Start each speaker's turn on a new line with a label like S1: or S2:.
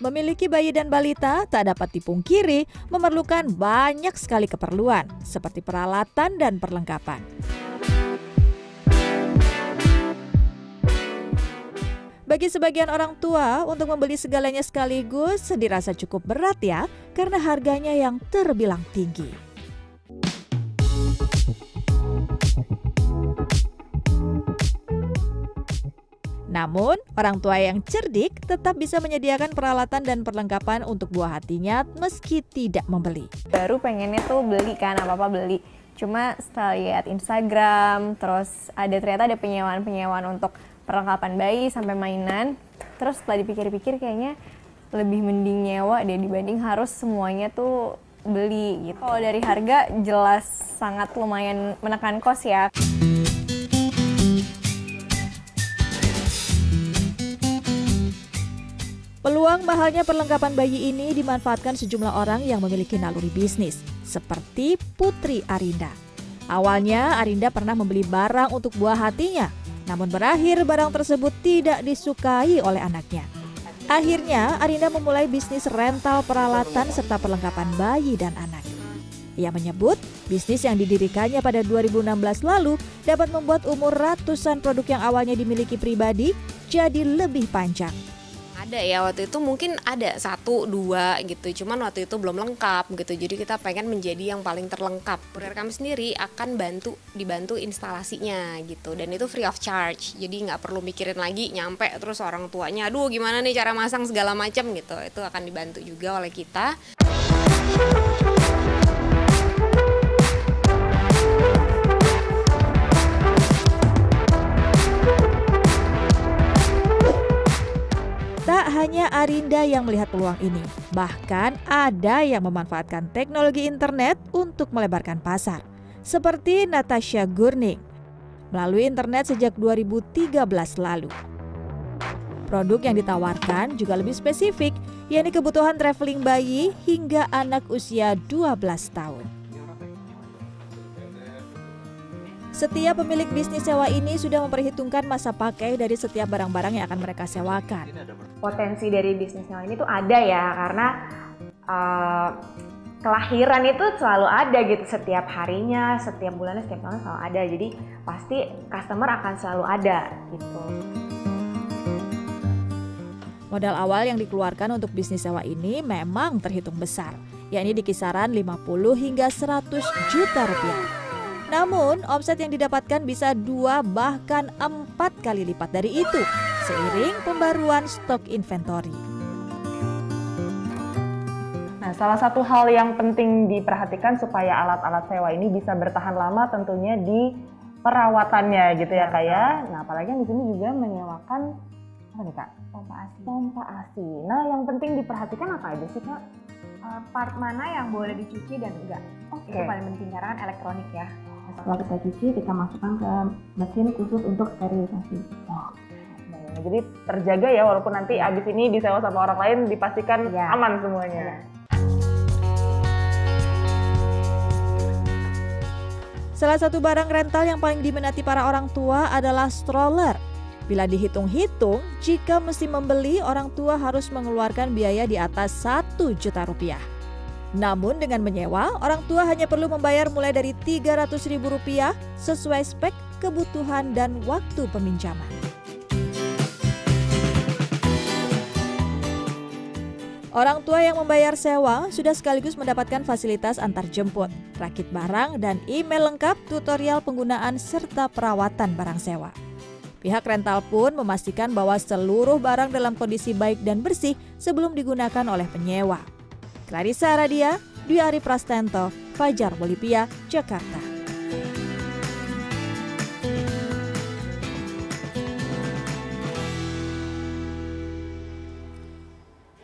S1: Memiliki bayi dan balita tak dapat dipungkiri memerlukan banyak sekali keperluan, seperti peralatan dan perlengkapan. Bagi sebagian orang tua, untuk membeli segalanya sekaligus dirasa cukup berat ya, karena harganya yang terbilang tinggi. Namun, orang tua yang cerdik tetap bisa menyediakan peralatan dan perlengkapan untuk buah hatinya meski tidak membeli.
S2: Baru pengennya tuh beli kan, apa-apa beli. Cuma setelah lihat Instagram, terus ada ternyata ada penyewaan-penyewaan untuk perlengkapan bayi sampai mainan. Terus setelah dipikir-pikir kayaknya lebih mending nyewa deh dibanding harus semuanya tuh beli gitu. Kalau dari harga jelas sangat lumayan menekan kos ya.
S1: Mahalnya perlengkapan bayi ini dimanfaatkan sejumlah orang yang memiliki naluri bisnis, seperti Putri Arinda. Awalnya, Arinda pernah membeli barang untuk buah hatinya, namun berakhir barang tersebut tidak disukai oleh anaknya. Akhirnya, Arinda memulai bisnis rental peralatan serta perlengkapan bayi dan anak. Ia menyebut, bisnis yang didirikannya pada 2016 lalu dapat membuat umur ratusan produk yang awalnya dimiliki pribadi jadi lebih panjang
S3: ada ya waktu itu mungkin ada satu dua gitu cuman waktu itu belum lengkap gitu jadi kita pengen menjadi yang paling terlengkap. Kurir kami sendiri akan bantu dibantu instalasinya gitu dan itu free of charge jadi nggak perlu mikirin lagi nyampe terus orang tuanya aduh gimana nih cara masang segala macam? gitu itu akan dibantu juga oleh kita
S1: Tak hanya Arinda yang melihat peluang ini, bahkan ada yang memanfaatkan teknologi internet untuk melebarkan pasar, seperti Natasha Gurning melalui internet sejak 2013 lalu. Produk yang ditawarkan juga lebih spesifik, yakni kebutuhan traveling bayi hingga anak usia 12 tahun. Setiap pemilik bisnis sewa ini sudah memperhitungkan masa pakai dari setiap barang-barang yang akan mereka sewakan.
S2: Potensi dari bisnis sewa ini tuh ada ya, karena uh, kelahiran itu selalu ada gitu setiap harinya, setiap bulannya, setiap tahunnya selalu ada. Jadi pasti customer akan selalu ada gitu.
S1: Modal awal yang dikeluarkan untuk bisnis sewa ini memang terhitung besar, yakni di kisaran 50 hingga 100 juta rupiah. Namun, omset yang didapatkan bisa dua bahkan empat kali lipat dari itu, seiring pembaruan stok inventory.
S4: Nah, salah satu hal yang penting diperhatikan supaya alat-alat sewa ini bisa bertahan lama tentunya di perawatannya gitu ya kak ya. Nah, apalagi yang di sini juga menyewakan apa nih kak?
S2: Pompa asi.
S4: Pompa asi. Nah, yang penting diperhatikan apa aja sih kak?
S2: Uh, part mana yang boleh dicuci dan enggak?
S4: Okay.
S2: Itu paling penting karena kan elektronik ya
S5: setelah kita cuci kita masukkan ke mesin khusus untuk sterilisasi.
S4: Oh. Nah, jadi terjaga ya walaupun nanti abis ini disewa sama orang lain dipastikan ya. aman semuanya. Ya.
S1: Salah satu barang rental yang paling diminati para orang tua adalah stroller. Bila dihitung-hitung, jika mesti membeli, orang tua harus mengeluarkan biaya di atas 1 juta rupiah. Namun dengan menyewa, orang tua hanya perlu membayar mulai dari Rp300.000 sesuai spek, kebutuhan, dan waktu peminjaman. Orang tua yang membayar sewa sudah sekaligus mendapatkan fasilitas antar jemput, rakit barang, dan email lengkap tutorial penggunaan serta perawatan barang sewa. Pihak rental pun memastikan bahwa seluruh barang dalam kondisi baik dan bersih sebelum digunakan oleh penyewa. Clarissa Aradia, Dwi Ari Prastanto, Fajar Bolivia, Jakarta.